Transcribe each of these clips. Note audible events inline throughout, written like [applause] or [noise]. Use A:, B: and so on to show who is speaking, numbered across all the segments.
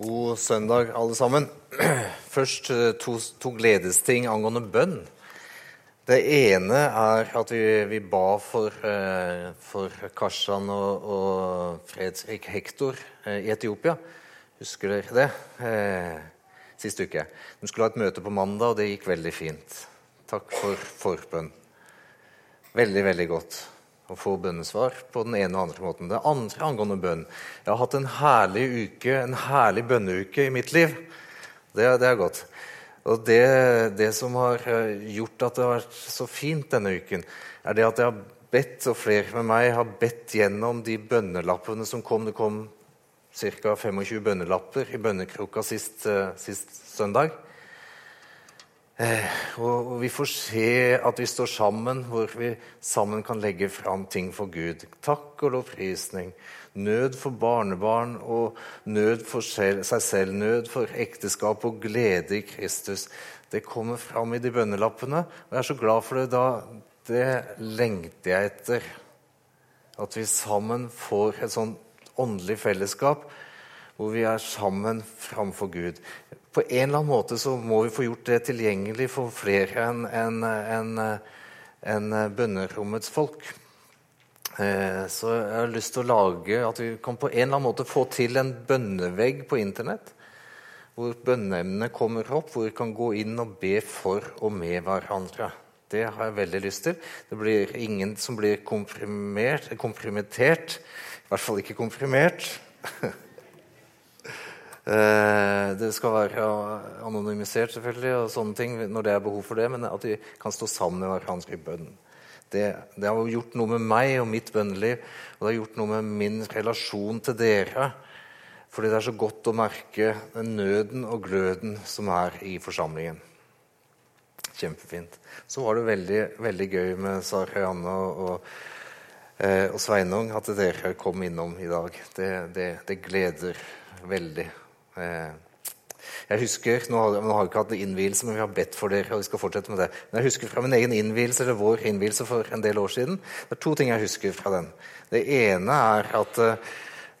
A: God søndag, alle sammen. [clears throat] Først eh, to, to gledesting angående bønn. Det ene er at vi, vi ba for, eh, for Karsan og, og, Fredrik Hektor eh, i Etiopia. Husker dere det? Eh, sist uke. De skulle ha et møte på mandag, og det gikk veldig fint. Takk for forbønn. Veldig, veldig godt å få bønnesvar på den ene og andre måten. Det andre angående bønn Jeg har hatt en herlig uke, en herlig bønneuke i mitt liv. Det, det er godt. Og det, det, som har eh, gjort at det har vært så fint denne uken, er det at jeg har bedt, og flere med meg har bedt gjennom de bønnelappene som kom. Det kom ca. 25 bønnelapper i bønnekroka sist, eh, sist søndag. Eh, og vi får se at vi står sammen, hvor vi sammen kan legge fram ting for Gud. Takk og lovprisning. Nød for barnebarn og nød for seg selv. Nød for ekteskap og glede i Kristus. Det kommer fram i de bønnelappene, og jeg er så glad for det. da. Det lengter jeg etter. At vi sammen får et sånt åndelig fellesskap hvor vi er sammen framfor Gud på en eller annen måte så må vi få gjort det tilgjengelig for flere enn en, en, en bønnerommets folk. Eh, så jeg har lyst til å lage at vi kan på en eller annen måte få til en bønnevegg på Internett. Hvor bønneemnene kommer opp, hvor vi kan gå inn og be for og med hverandre. Det har jeg veldig lyst til. Det blir ingen som blir komprimitert. I hvert fall ikke komprimert. [laughs] Eh, det skal være anonymisert selvfølgelig, og sånne ting når det er behov for det, men at de kan stå sammen med hverandre i bønn. Det, det, har gjort noe med meg og mitt bønneliv, og det har gjort noe med min relasjon til dere. Fordi det er så godt å merke den nøden og gløden som er i forsamlingen. Kjempefint. Så var det veldig, veldig gøy med Sara og, og, eh, Sveinung at dere kom innom i dag. Det, det, det gleder veldig. Eh, jeg husker, Nå har, vi ikke hatt innvielse, men vi har bedt for dere. og vi skal fortsette med det. Men jeg husker fra min egen innvielse, eller vår innvielse for en del år siden. Det er to ting jeg husker fra den. Det ene er at uh,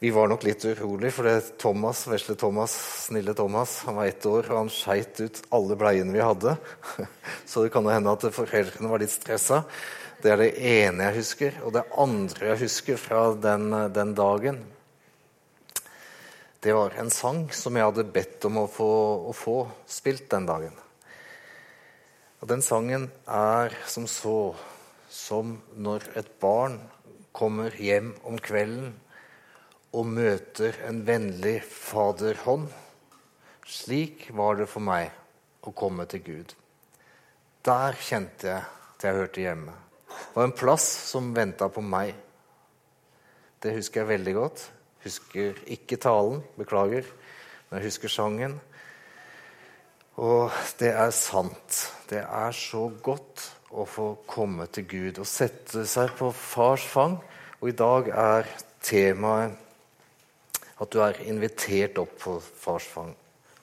A: vi var nok litt urolig, for det Thomas, vesle Thomas, snille Thomas, han var ett år, og han skeit ut alle bleiene vi hadde. [laughs] Så det kan jo hende at foreldrene var litt stressa. Det er det ene jeg husker. Og det andre jeg husker fra den, den dagen, det var en sang som jeg hadde bedt om å få, å få spilt den dagen. Og Den sangen er som så som når et barn kommer hjem om kvelden og møter en vennlig faderhånd. Slik var det for meg å komme til Gud. Der kjente jeg at jeg hørte hjemme. Det var en plass som venta på meg. Det husker jeg veldig godt. Husker ikke talen, beklager, men jeg husker sangen. Og det er sant. Det er så godt å få komme til Gud og sette seg på fars fang. Og i dag er temaet at du er invitert opp på fars fang.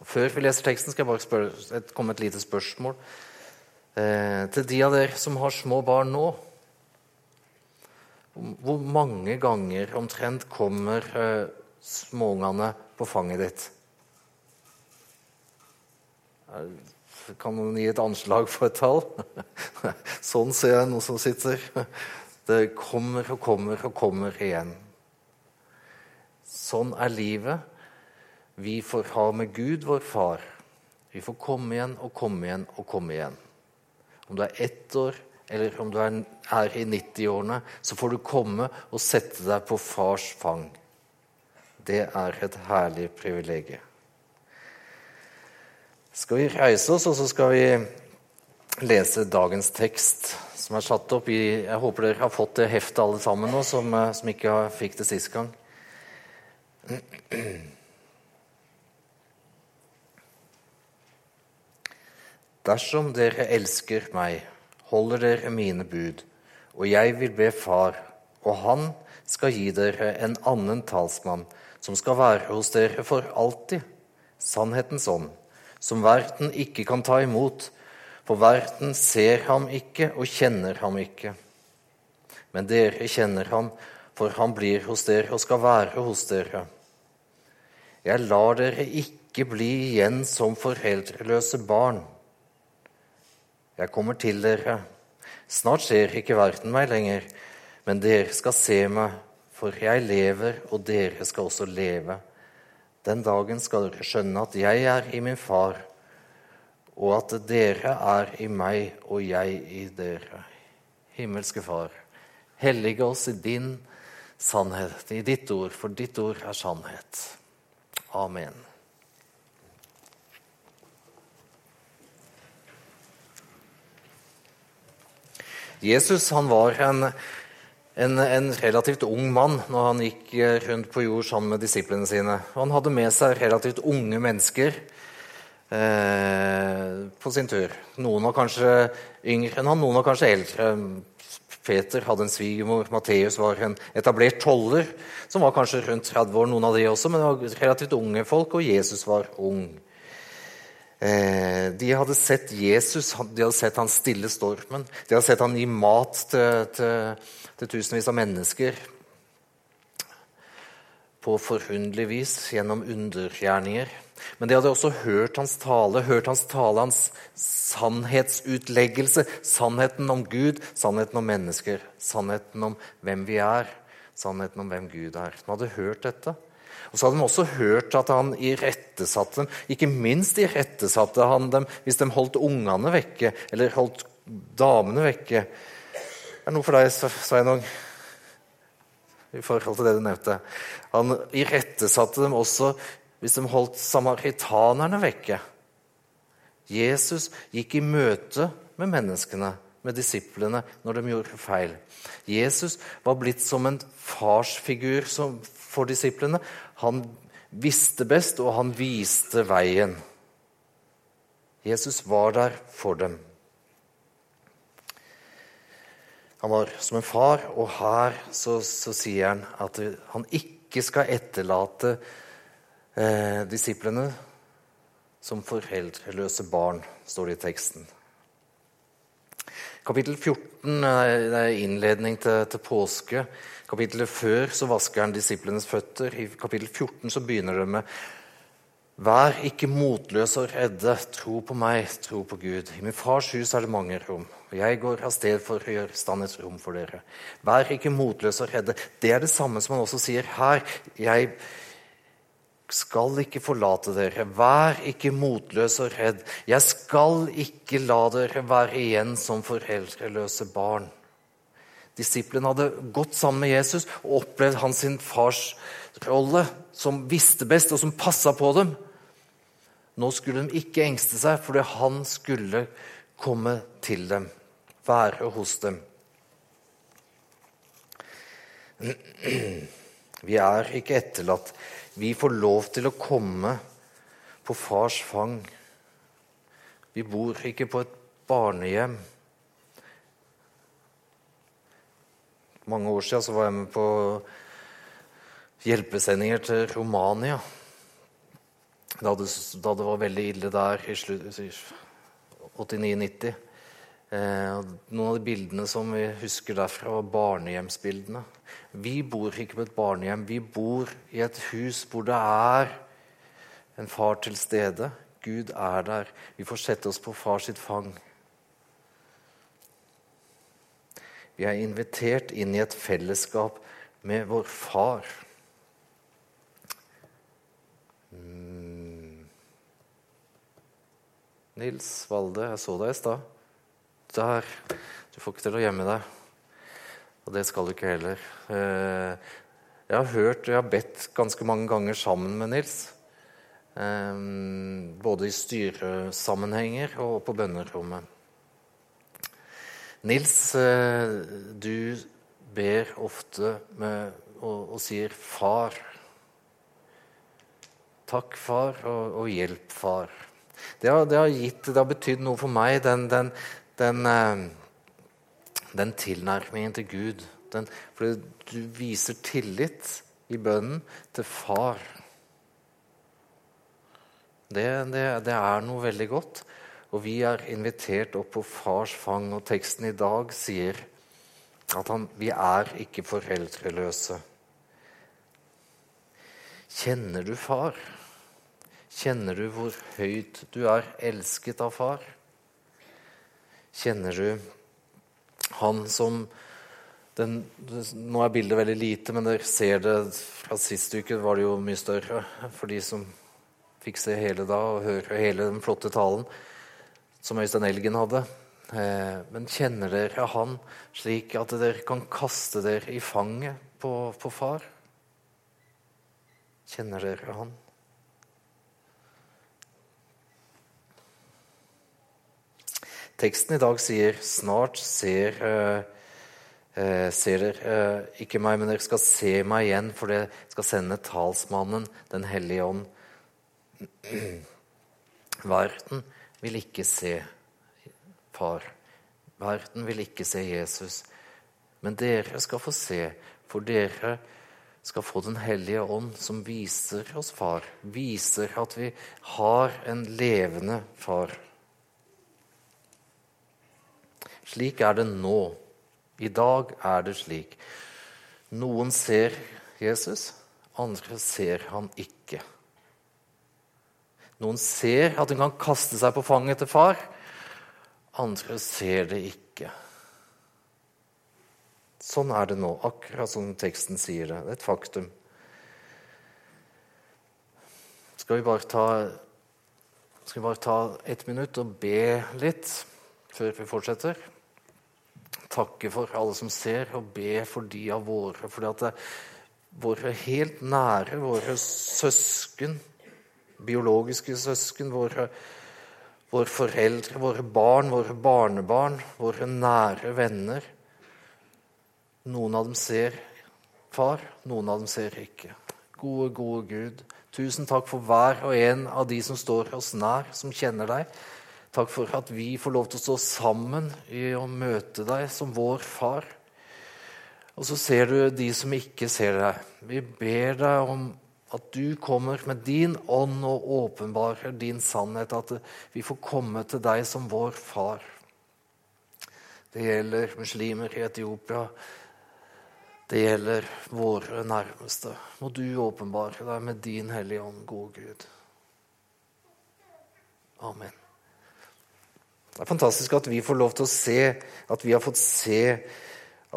A: Før vi leser teksten, skal jeg bare spørre, komme et lite spørsmål eh, til de av dere som har små barn nå. Hvor mange ganger omtrent kommer uh, småungene på fanget ditt? Kan noen gi et anslag for et tall? [laughs] sånn ser jeg noen som sitter. Det kommer og kommer og kommer igjen. Sånn er livet. Vi får ha med Gud, vår far. Vi får komme igjen og komme igjen og komme igjen. Om du er ett år, eller om du er, i 90-årene, så får du komme og sette deg på fars fang. Det er et herlig privilegium. Skal vi reise oss, og så skal vi lese dagens tekst, som er satt opp i Jeg håper dere har fått det heftet alle sammen nå, som, eh, som ikke fikk det sist gang. [clears throat] Dersom dere elsker meg holder dere mine bud, og jeg vil be Far, og han skal gi dere en annen talsmann, som skal være hos dere for alltid, sannhetens ånd, som verden ikke kan ta imot, for verden ser ham ikke og kjenner ham ikke. Men dere kjenner ham, for han blir hos dere og skal være hos dere. Jeg lar dere ikke bli igjen som foreldreløse barn. Jeg kommer til dere. Snart ser ikke verden meg lenger, men dere skal se meg, for jeg lever, og dere skal også leve. Den dagen skal dere skjønne at jeg er i min far, og at dere er i meg og jeg i dere. Himmelske Far, hellige oss i din sannhet, i ditt ord, for ditt ord er sannhet. Amen. Jesus han var en, en, en, relativt ung mann når han gikk rundt på jord sammen med disiplene sine. Han hadde med seg relativt unge mennesker Eh, på sin tur. Noen var kanskje yngre enn han, noen var kanskje eldre. Peter hadde en svigermor, Matteus var en etablert toller som var kanskje rundt 30 år, noen av de også, men det var relativt unge folk, og Jesus var ung. Eh, de hadde sett Jesus, de hadde sett han stille stormen. De hadde sett han gi mat til, til, til tusenvis av mennesker på forunderlig vis gjennom undergjerninger. Men de hadde også hørt hans tale, hørt hans tale, hans sannhetsutleggelse. Sannheten om Gud, sannheten om mennesker, sannheten om hvem vi er. Sannheten om hvem Gud er. De hadde hørt dette. Og så hadde de også hørt at han irettesatte dem. Ikke minst irettesatte han dem hvis de holdt ungene vekke, eller holdt damene vekke. Det er noe for deg, Sveinung, i forhold til det du nevnte. Han irettesatte dem også hvis de holdt samaritanerne vekke. Jesus gikk i møte med menneskene, med disiplene, når de gjorde feil. Jesus var blitt som en farsfigur for disiplene. Han visste best, og han viste veien. Jesus var der for dem. Han var som en far, og her så, så sier han at han ikke skal etterlate eh, disiplene som foreldreløse barn, står det i teksten. Kapittel 14 det er innledning til, til påske. Kapittelet før så vasker han disiplenes føtter. I kapittel 14 så begynner det med Vær ikke motløse og redde. Tro på meg, tro på Gud. I min fars hus er det mange rom. og Jeg går av sted for å gjøre stand et rom for dere. Vær ikke motløse og redde. Det er det samme som han også sier her. Jeg skal ikke forlate dere. Vær ikke motløs og redd. Jeg skal ikke la dere være igjen som foreldreløse barn. Disiplene hadde gått sammen med Jesus og opplevd hans sin fars rolle, som visste best, og som passa på dem. Nå skulle de ikke engste seg, fordi han skulle komme til dem, være hos dem. Vi er ikke etterlatt vi får lov til å komme på fars fang. Vi bor ikke på et barnehjem. mange år siden var jeg med på hjelpesendinger til Romania. Da det, da det var veldig ille der i 89-90. Eh, noen av de bildene som vi husker derfra, var barnehjemsbildene. Vi bor ikke på et barnehjem. Vi bor i et hus hvor det er en far til stede. Gud er der. Vi får sette oss på far sitt fang. Vi er invitert inn i et fellesskap med vår far. Mm. Nils Valde, jeg så deg i stad der. Du får ikke til å gjemme deg. Og det skal du ikke heller. Eh, jeg har hørt, jeg har bedt ganske mange ganger sammen med Nils. Eh, både i styresammenhenger og på bønnerommet. Nils, eh, du ber ofte med, og, og sier 'far'. Takk, far, og, og hjelp, far. Det har, det har, gitt, det har betydd noe for meg, den, den, den, eh, den tilnærmingen til Gud. Den, fordi du viser tillit i bønnen til far. Det, det, det, er noe veldig godt. Og vi er invitert opp på fars fang, og teksten i dag sier at han, vi er ikke foreldreløse. Kjenner du far? Kjenner du hvor høyt du er elsket av far? Kjenner du han som den, Nå er bildet veldig lite, men dere ser det fra sist uke var det jo mye større for de som fikk se hele da og høre hele den flotte talen som Øystein Elgen hadde. Eh, men kjenner dere han slik at dere kan kaste dere i fanget på, på far? Kjenner dere han? Teksten i dag sier 'snart ser, uh, uh, ser dere uh, ikke meg, men dere skal se meg igjen', for det skal sende talsmannen, Den hellige ånd. Verden vil ikke se Far. Verden vil ikke se Jesus. Men dere skal få se, for dere skal få Den hellige ånd, som viser oss Far. Viser at vi har en levende Far. Slik er det nå. I dag er det slik. Noen ser Jesus, andre ser han ikke. Noen ser at hun kan kaste seg på fanget til far. Andre ser det ikke. Sånn er det nå, akkurat som teksten sier det. Det er et faktum. Skal vi bare ta, skal vi bare ta et minutt og be litt før vi fortsetter? Takke for alle som ser, og be for de av våre. fordi at det, våre helt nære, våre søsken, biologiske søsken, våre, våre foreldre, våre barn, våre barnebarn, våre nære venner Noen av dem ser far, noen av dem ser ikke. Gode, gode Gud, tusen takk for hver og en av de som står oss nær, som kjenner deg. Takk for at vi får lov til å stå sammen i å møte deg som vår far. Og så ser du de som ikke ser deg. Vi ber deg om at du kommer med din ånd og åpenbarer din sannhet. At vi får komme til deg som vår far. Det gjelder muslimer i Etiopia. Det gjelder våre nærmeste. Må du åpenbare deg med din Hellige Ånd, gode Gud. Amen. Det er fantastisk at vi får lov til å se, at vi har fått se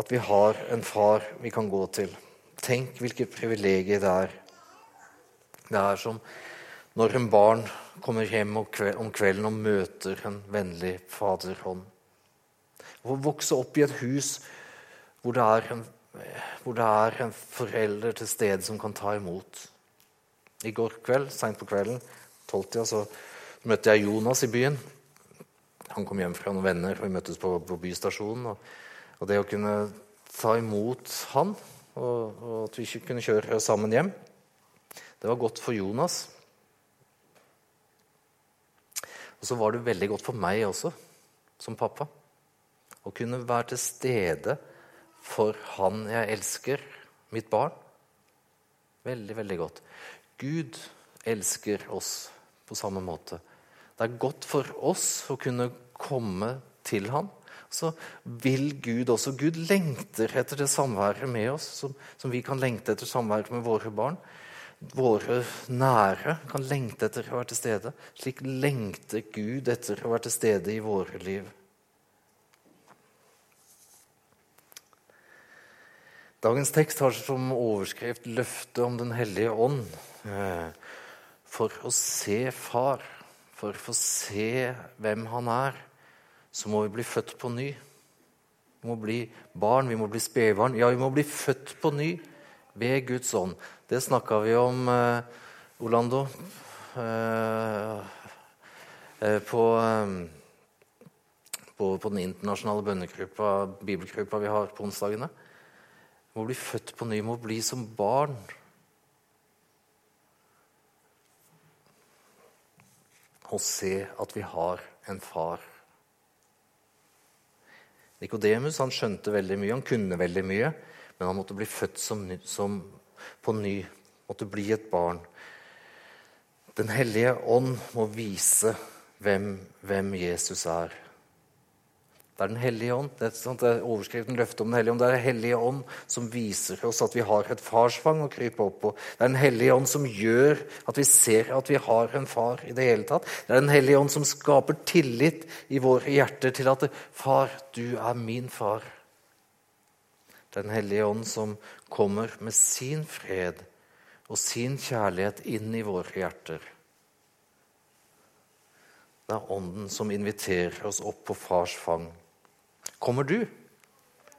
A: at vi har en far vi kan gå til. Tenk hvilket privilegium det er. Det er som når en barn kommer hjem om kvelden og møter en vennlig faderhånd. Å vokse opp i et hus hvor det, er en, det er en forelder til stede som kan ta imot. I går kveld, seint på kvelden, tolvtida, så møtte jeg Jonas i byen. Han kom hjem fra noen venner, og vi møttes på, på bystasjonen. Og, og, det å kunne ta imot han, og, og, at vi ikke kunne kjøre sammen hjem, det var godt for Jonas. Og så var det veldig godt for meg også, som pappa. Å kunne være til stede for han jeg elsker, mitt barn. Veldig, veldig godt. Gud elsker oss på samme måte. Det er godt for oss å kunne komme til ham. Så vil Gud også Gud lengter etter det samværet med oss, som, som vi kan lengte etter samværet med våre barn. Våre nære kan lengte etter å være til stede. Slik lengter Gud etter å være til stede i våre liv. Dagens tekst har som overskrift 'Løftet om Den hellige ånd'. Eh, for å se Far for å få se hvem han er, så må vi bli født på ny. Vi må bli barn, vi må bli spedbarn. Ja, vi må bli født på ny ved Guds ånd. Det snakka vi om, eh, Orlando, eh, eh, på, eh, på, på, den internasjonale bønnegruppa, bibelgruppa vi har på onsdagene. Vi må bli født på ny, vi må bli som barn. Og se at vi har en far. Nikodemus skjønte veldig mye, han kunne veldig mye, men han måtte bli født som, som, på ny, måtte bli et barn. Den hellige ånd må vise hvem, hvem Jesus er. Det er Den hellige ånd. Det er, sånt, det er overskriften løftet om Den hellige ånd. Det er Den hellige ånd som viser oss at vi har et farsfang å krype opp på. Det er Den hellige ånd som gjør at vi ser at vi har en far i det hele tatt. Det er Den hellige ånd som skaper tillit i våre hjerter til at 'Far, du er min far'. Det er Den hellige ånd som kommer med sin fred og sin kjærlighet inn i våre hjerter. Det er Ånden som inviterer oss opp på fars fang. Kommer du?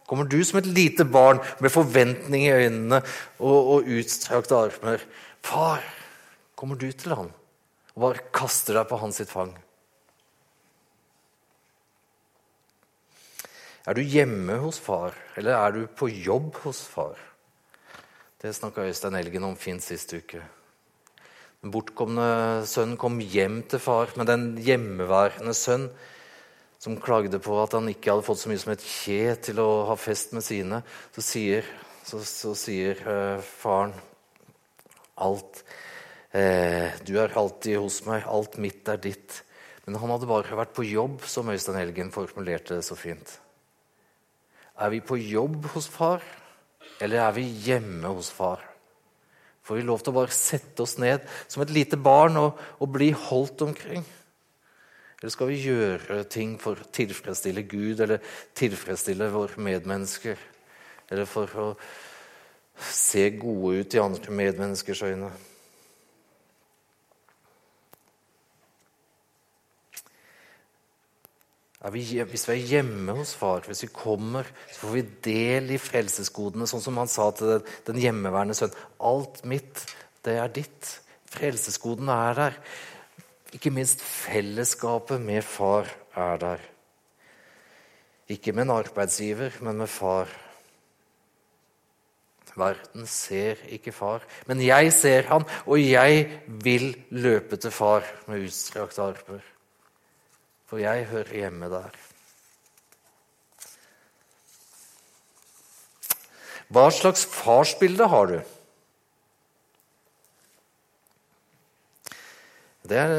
A: Kommer du som et lite barn med forventning i øynene og, og utstrakte armer? Far, kommer du til ham og bare kaster deg på hans sitt fang? Er du hjemme hos far, eller er du på jobb hos far? Det snakka Øystein Elgen om fint sist uke. Den bortkomne sønnen kom hjem til far, men den hjemmeværende sønn som klagde på at han ikke hadde fått så mye som et kje til å ha fest med sine, så sier, så, så sier uh, faren alt eh, Du er alltid hos meg, alt mitt er ditt. Men han hadde bare vært på jobb, som Øystein Helgen formulerte det så fint. Er vi på jobb hos far, eller er vi hjemme hos far? Får vi lov til å bare sette oss ned som et lite barn og, og bli holdt omkring? Eller skal vi gjøre ting for å tilfredsstille Gud eller tilfredsstille våre medmennesker? Eller for å se gode ut i andre medmenneskers øyne? Vi, hvis vi er hjemme hos far, hvis vi kommer, så får vi del i frelsesgodene, sånn som han sa til den, den hjemmeværende sønn. Alt mitt, det er ditt. Frelsesgodene er der. Ikke minst fellesskapet med far er der. Ikke med en arbeidsgiver, men med far. Verden ser ikke far, men jeg ser han, og jeg vil løpe til far med utstrakte armer. For jeg hører hjemme der. Hva slags farsbilde har du? Det er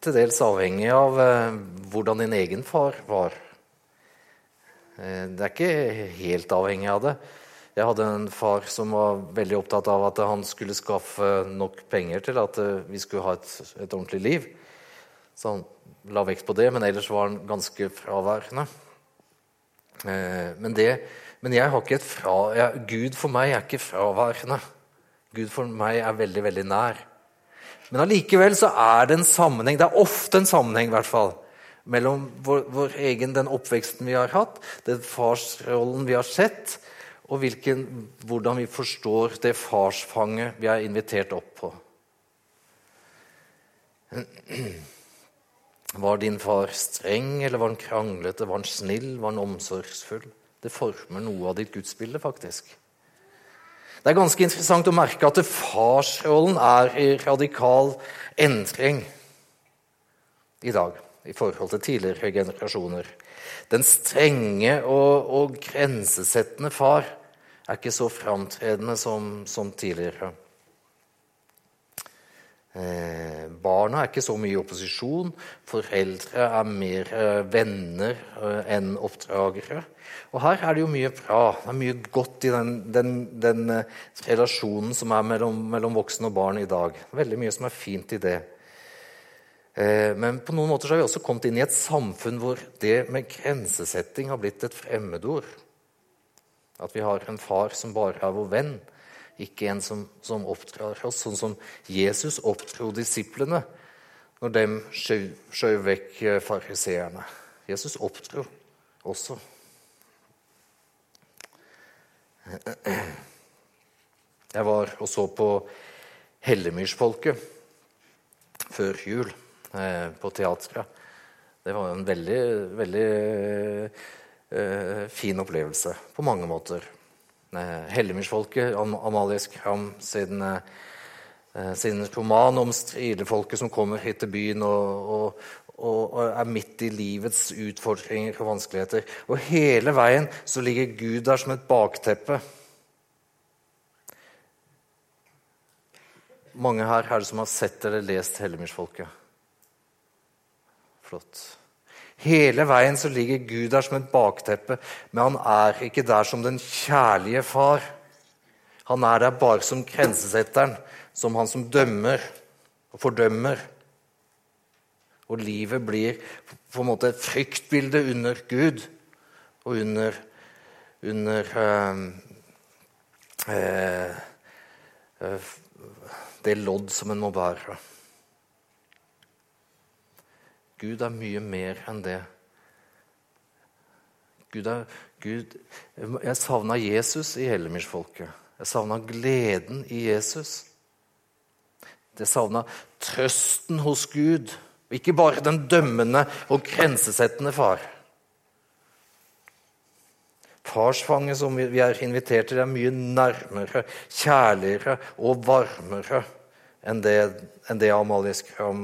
A: til dels avhengig av eh, hvordan din egen far var. Eh, det er ikke helt avhengig av det. Jeg hadde en far som var veldig opptatt av at han skulle skaffe nok penger til at eh, vi skulle ha et, et ordentlig liv. Så han la vekt på det, men ellers var han ganske fraværende. Men, det, men jeg har ikke et fra, jeg, Gud for meg er ikke fraværende. Gud for meg er veldig, veldig nær. Men allikevel så er det en sammenheng, det er ofte en sammenheng i hvert fall, mellom vår, vår egen, den oppveksten vi har hatt, den farsrollen vi har sett, og hvilken, hvordan vi forstår det farsfanget vi er invitert opp på. [clears throat] Var din far streng, eller var han kranglete? Var han snill? Var han omsorgsfull? Det former noe av ditt gudsbilde, faktisk. Det er ganske interessant å merke at farsrollen er i radikal endring i dag i forhold til tidligere generasjoner. Den strenge og, og grensesettende far er ikke så framtredende som, som tidligere. Eh, barna er ikke så mye i opposisjon. Foreldre er mer eh, venner eh, enn oppdragere. Og her er det jo mye bra. Det er mye godt i den, den, den relasjonen som er mellom, mellom, voksne og barn i dag. Veldig mye som er fint i det. Men på noen måter så har vi også kommet inn i et samfunn hvor det med grensesetting har blitt et fremmedord. At vi har en far som bare er vår venn ikke en som, som oppdrar oss, sånn som Jesus oppdro disiplene når de skjøv vekk eh, fariseerne. Jesus oppdro også. Jeg var og så på Hellemyrsfolket før jul eh, på teatret. Det var en veldig, veldig eh, fin opplevelse på mange måter. Eh, Hellemyrsfolket, Amalie Skram sin, eh, sin roman om stridefolket som kommer hit til byen og, og, og, er midt i livets utfordringer og vanskeligheter. Og hele veien så ligger Gud der som et bakteppe. Mange her er det som har sett eller lest Hellemyrsfolket. Flott. Hele veien så ligger Gud der som et bakteppe, men han er ikke der som den kjærlige far. Han er der bare som grensesetteren, som han som dømmer og fordømmer. Og livet blir på en måte et fryktbilde under Gud og under, under øh, øh, det lodd som en må bære. Gud er mye mer enn det. Gud er, Gud, jeg savna Jesus i Hellemyrsfolket. Jeg savna gleden i Jesus. Jeg savna trøsten hos Gud, og ikke bare den dømmende og grensesettende far. Farsfanget som vi er invitert til, er mye nærmere, kjærligere og varmere enn det, enn det Amalie Skram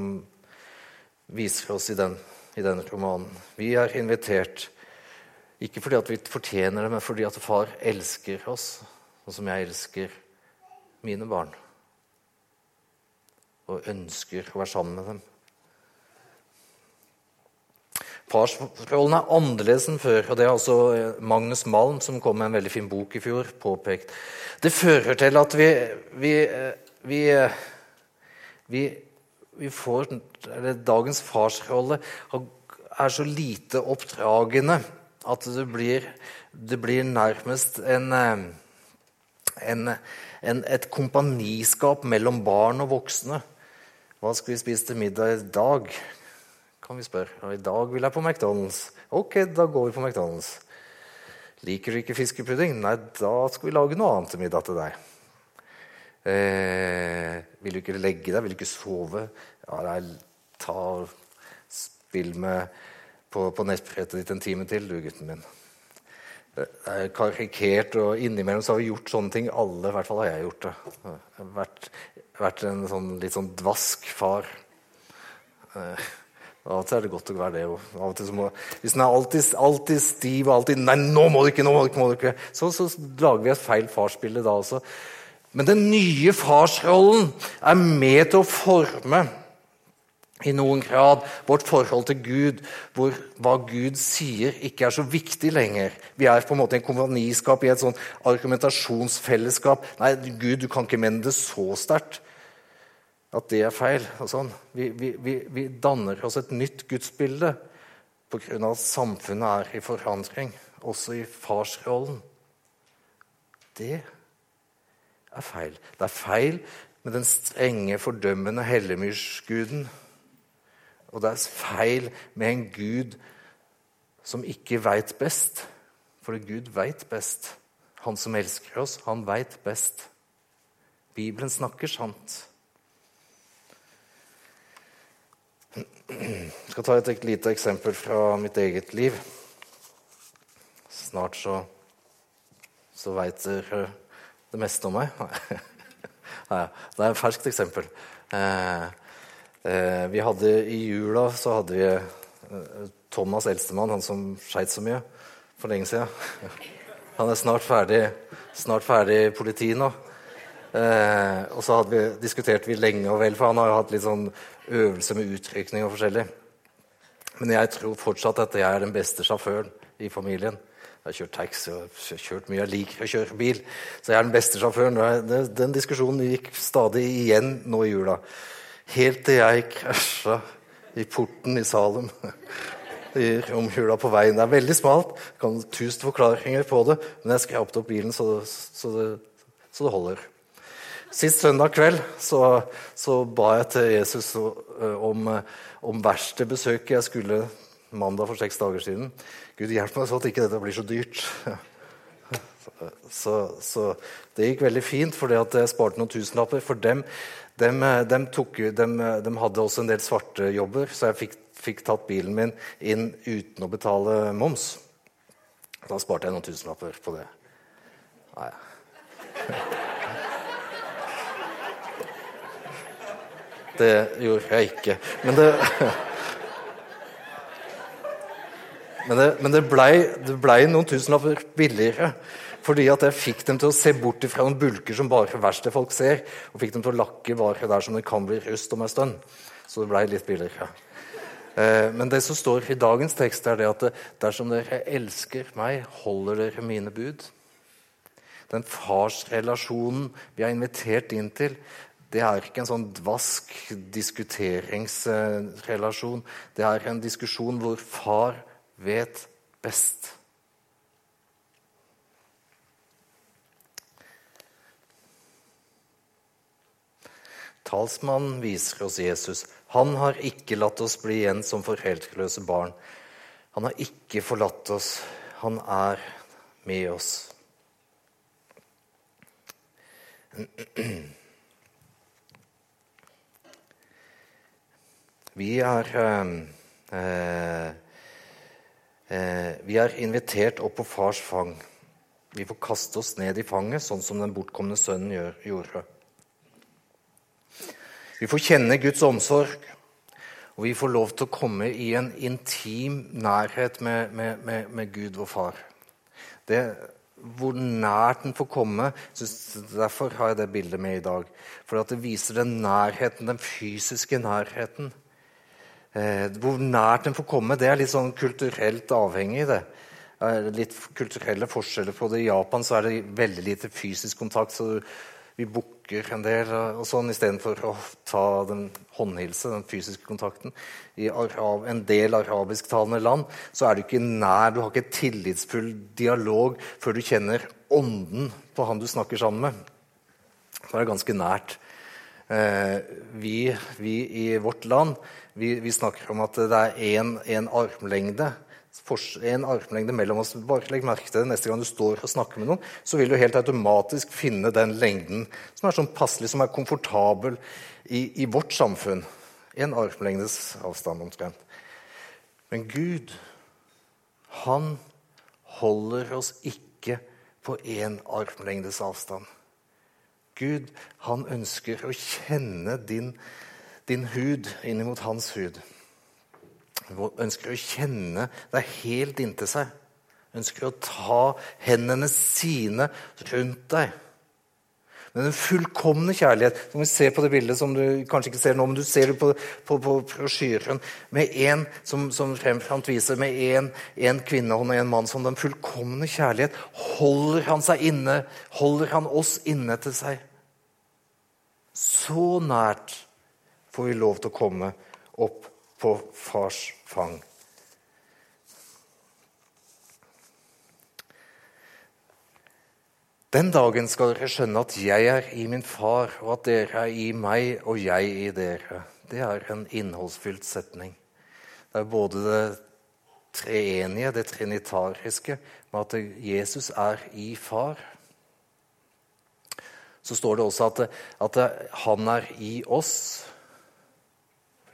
A: viser oss i den, i denne romanen. Vi er invitert ikke fordi at vi fortjener det, men fordi at far elsker oss, og som jeg elsker mine barn. Og ønsker å være sammen med dem. Farsrollen er annerledes enn før. og Det er også Magnus Malm, som kom med en veldig fin bok i fjor, påpekt. Det fører til at vi, vi, vi, vi vi får, Dagens farsrolle er så lite oppdragende at det blir, det blir nærmest en, eh, en, en, et kompaniskap mellom barn og voksne. Hva skal vi spise til middag i dag? kan vi spørre. I dag vil jeg på McDonald's. Ok, da går vi på McDonald's. Liker du ikke fiskepudding? Nei, da skal vi lage noe annet til middag til deg. Eh, vil du ikke legge deg? Vil du ikke sove? Ja, nei, ta Spill med på, på nettbrettet ditt en time til, du, gutten min. Det er karikert, og innimellom så har vi gjort sånne ting. Alle, i hvert fall har jeg gjort det. Jeg har vært, vært en sånn, litt sånn dvask far. Eh, av og til er det godt å være det. Og og må, hvis den er alltid, alltid stiv og alltid 'Nei, nå må du ikke!' nå må du ikke, må du ikke. Så, så lager vi et feil farsbilde da også. Men den nye farsrollen er med til å forme i noen grad vårt forhold til Gud, hvor hva Gud sier, ikke er så viktig lenger. Vi er på en måte en kompaniskap i et sånn argumentasjonsfellesskap. Nei, Gud, du kan ikke mene det så sterkt at det er feil. Sånn. Vi, vi, vi, vi, danner oss et nytt gudsbilde pga. at samfunnet er i forandring, også i farsrollen. Det er feil. Det er feil med den strenge, fordømmende hellemyrsguden. Og det er feil med en gud som ikke veit best. For Gud veit best. Han som elsker oss, han veit best. Bibelen snakker sant. Jeg skal ta et lite eksempel fra mitt eget liv. Snart så, så veit dere det meste om meg. [laughs] det er et ferskt eksempel. Eh, eh, vi hadde I jula så hadde vi eh, Thomas Elstemann, han som skeit så mye for lenge siden. [laughs] Han er snart ferdig, snart ferdig i politiet nå. Og så vi, diskuterte vi lenge og vel, for han har jo hatt litt sånn øvelse med utrykning og forskjellig. Men jeg tror fortsatt at jeg er den beste sjåføren i familien. Jeg har kjørt taxi og kjørt mye. Jeg liker å kjøre bil. Så jeg er den beste sjåføren. Den diskusjonen gikk stadig igjen nå i jula. Helt til jeg krasja i porten i Salem [laughs] i romjula på veien. Det er veldig smalt. Jeg kan tusen forklaringer på det, men jeg skrapte opp bilen så, så, det, så det, holder. Sist søndag kveld så, så ba jeg til Jesus om, om verste besøket jeg skulle mandag for seks dager siden. Gud hjelp meg så at ikke dette blir så dyrt. Så, så det gikk veldig fint, for jeg sparte noen tusenlapper. For dem, dem, dem, tok, dem, dem, hadde også en del svarte jobber, så jeg fikk, fikk, tatt bilen min inn uten å betale moms. Da sparte jeg noen tusenlapper på det. Nei. Det gjorde jeg ikke. Men det [laughs] Men det, men det blei ble noen tusenlapper billigere. Fordi at jeg fikk dem til å se bort fra noen bulker som bare verkstedfolk ser. Og fikk dem til å lakke bare der som det kan bli rust om en stund. Så det blei litt billigere. Eh, men det som står i dagens tekst, er det at dersom dere elsker meg, holder dere mine bud. Den farsrelasjonen vi er invitert inn til, det er ikke en sånn dvask diskuteringsrelasjon. Det er en diskusjon hvor far vet best. Talsmannen viser oss Jesus. Han har ikke latt oss bli igjen som foreldreløse barn. Han har ikke forlatt oss. Han er med oss. Vi er eh, eh, Vi er invitert opp på fars fang. Vi får kaste oss ned i fanget, sånn som den bortkomne sønnen gjør, gjorde. Vi får kjenne Guds omsorg, og vi får lov til å komme i en intim nærhet med, med, med, med Gud, vår far. Det, hvor nært den får komme Derfor har jeg det bildet med i dag. For det viser den nærheten, den fysiske nærheten. Eh, hvor nært den får komme, det er litt sånn kulturelt avhengig. det litt kulturelle forskjeller på det. I Japan så er det veldig lite fysisk kontakt. så vi bukker en del og sånn istedenfor å ta den håndhilse, den fysiske kontakten. I Arab, en del arabisktalende land så er du ikke nær, du har ikke tillitsfull dialog før du kjenner ånden på han du snakker sammen med. Så er det ganske nært. Eh, vi, vi, i vårt land vi, vi, snakker om at det er én armlengde en armlengde mellom oss. Bare legg merke til det neste gang du står og snakker med noen. Så vil du helt automatisk finne den lengden som er sånn passelig, som er komfortabel i, i vårt samfunn. En armlengdes avstand omtrent. Men Gud, han holder oss ikke på én armlengdes avstand. Gud, han ønsker å kjenne din, din hud innimot hans hud ønsker å kjenne deg helt inntil seg. Ønsker å ta hendene sine rundt deg. Men den fullkomne kjærlighet, som vi ser på det bildet som du kanskje ikke ser nå, men du ser det på, på, på brosjyren, med en som, som fremframt viser, med en, en kvinnehånd og en mann som den fullkomne kjærlighet, holder han seg inne, holder han oss inne til seg. Så nært får vi lov til å komme opp på fars fang. Den dagen skal dere skjønne at jeg er i min far, og at dere er i meg og jeg i dere. Det er en innholdsfylt setning. Det er både det treenige, det trinitariske, med at Jesus er i far. Så står det også at, at han er i oss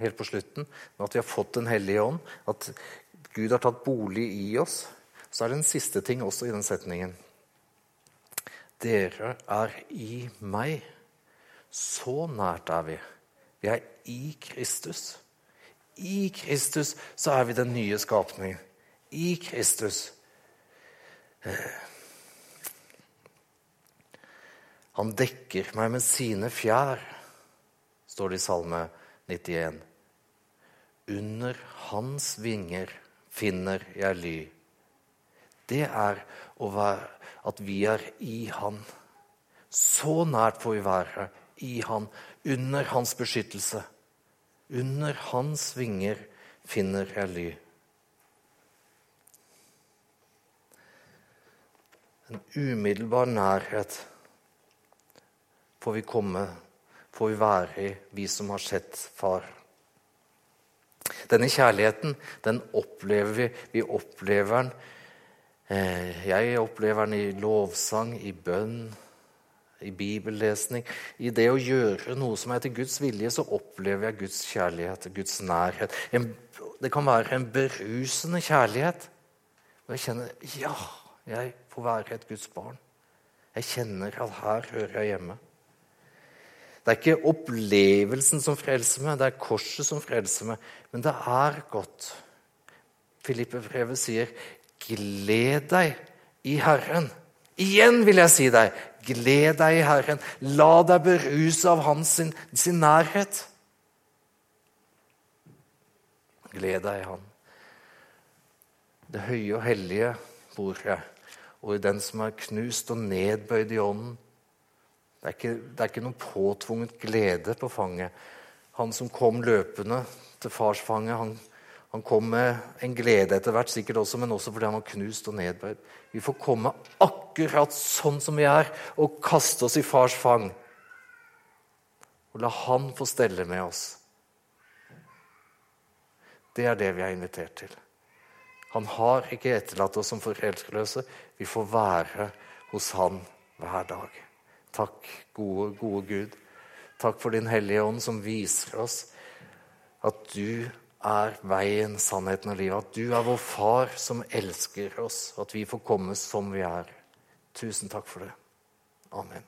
A: helt på slutten, at vi har fått Den hellige ånd, at Gud har tatt bolig i oss, så er det en siste ting også i den setningen. Dere er i meg. Så nært er vi. Vi er i Kristus. I Kristus så er vi den nye skapningen. I Kristus. Han dekker meg med sine fjær, står det i Salme 91. Under hans vinger finner jeg ly. Det er være, at vi er i Han. Så nært får vi være i Han, under Hans beskyttelse. Under Hans vinger finner jeg ly. En umiddelbar nærhet får vi komme, får vi være i, vi som har sett Far. Denne kjærligheten, den opplever vi. Vi opplever den. Eh, jeg opplever den i lovsang, i bønn, i bibellesning. I det å gjøre noe som er til Guds vilje, så opplever jeg Guds kjærlighet, Guds nærhet. det kan være en berusende kjærlighet. Og jeg kjenner ja, jeg får være et Guds barn. Jeg kjenner at her hører jeg hjemme. Det er ikke opplevelsen som frelser meg, det er korset som frelser meg. Men det er godt. Filippe-brevet sier, 'Gled deg i Herren'. Igjen vil jeg si deg, gled deg i Herren. La deg beruse av hans sin, sin nærhet. Gled deg i Han. Det høye og hellige bor jeg, og i den som er knust og nedbøyd i ånden. Det er ikke, det er ikke noen påtvunget glede på fanget. Han som kom løpende til farsfanget, han, han kom med en glede etter hvert, sikkert også, men også fordi han var knust og nedbøyd. Vi får komme akkurat sånn som vi er, og kaste oss i fars fang. Og la han få stelle med oss. Det er det vi er invitert til. Han har ikke etterlatt oss som foreldreløse. Vi får være hos Han hver dag. Takk, gode, gode Gud. Takk for Din Hellige Ånd, som viser oss at du er veien, sannheten og livet. At du er vår far som elsker oss, at vi får komme som vi er. Tusen takk for det. Amen.